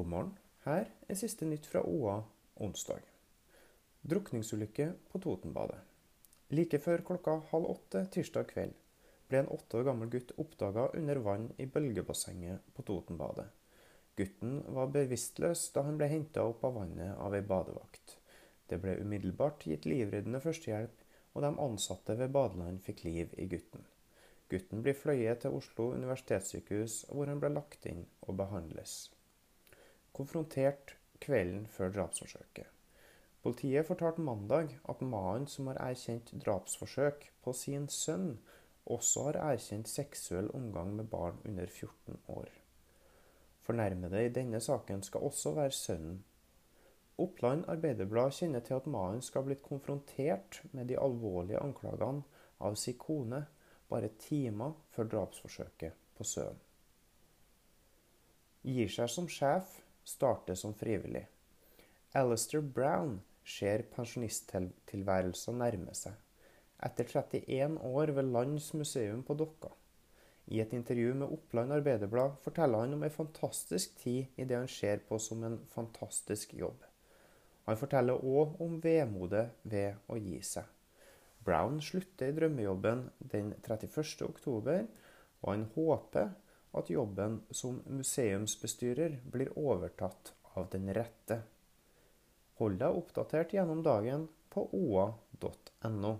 God morgen. Her er siste nytt fra OA onsdag. Drukningsulykke på Totenbadet. Like før klokka halv åtte tirsdag kveld ble en åtte år gammel gutt oppdaga under vann i bølgebassenget på Totenbadet. Gutten var bevisstløs da han ble henta opp av vannet av ei badevakt. Det ble umiddelbart gitt livreddende førstehjelp, og de ansatte ved badeland fikk liv i gutten. Gutten blir fløyet til Oslo universitetssykehus, hvor han ble lagt inn og behandles konfrontert kvelden før drapsforsøket. Politiet fortalte mandag at mannen som har erkjent drapsforsøk på sin sønn, også har erkjent seksuell omgang med barn under 14 år. Fornærmede i denne saken skal også være sønnen. Oppland Arbeiderblad kjenner til at mannen skal ha blitt konfrontert med de alvorlige anklagene av sin kone bare timer før drapsforsøket på sønnen. Gir seg som sjef starter som frivillig. Alistair Brown ser pensjonisttilværelsen nærme seg. Etter 31 år ved Lands museum på Dokka. I et intervju med Oppland Arbeiderblad forteller han om ei fantastisk tid i det han ser på som en fantastisk jobb. Han forteller òg om vemodet ved å gi seg. Brown slutter i drømmejobben den 31. oktober, og han håper at jobben som museumsbestyrer blir overtatt av den rette. Hold deg oppdatert gjennom dagen på oa.no.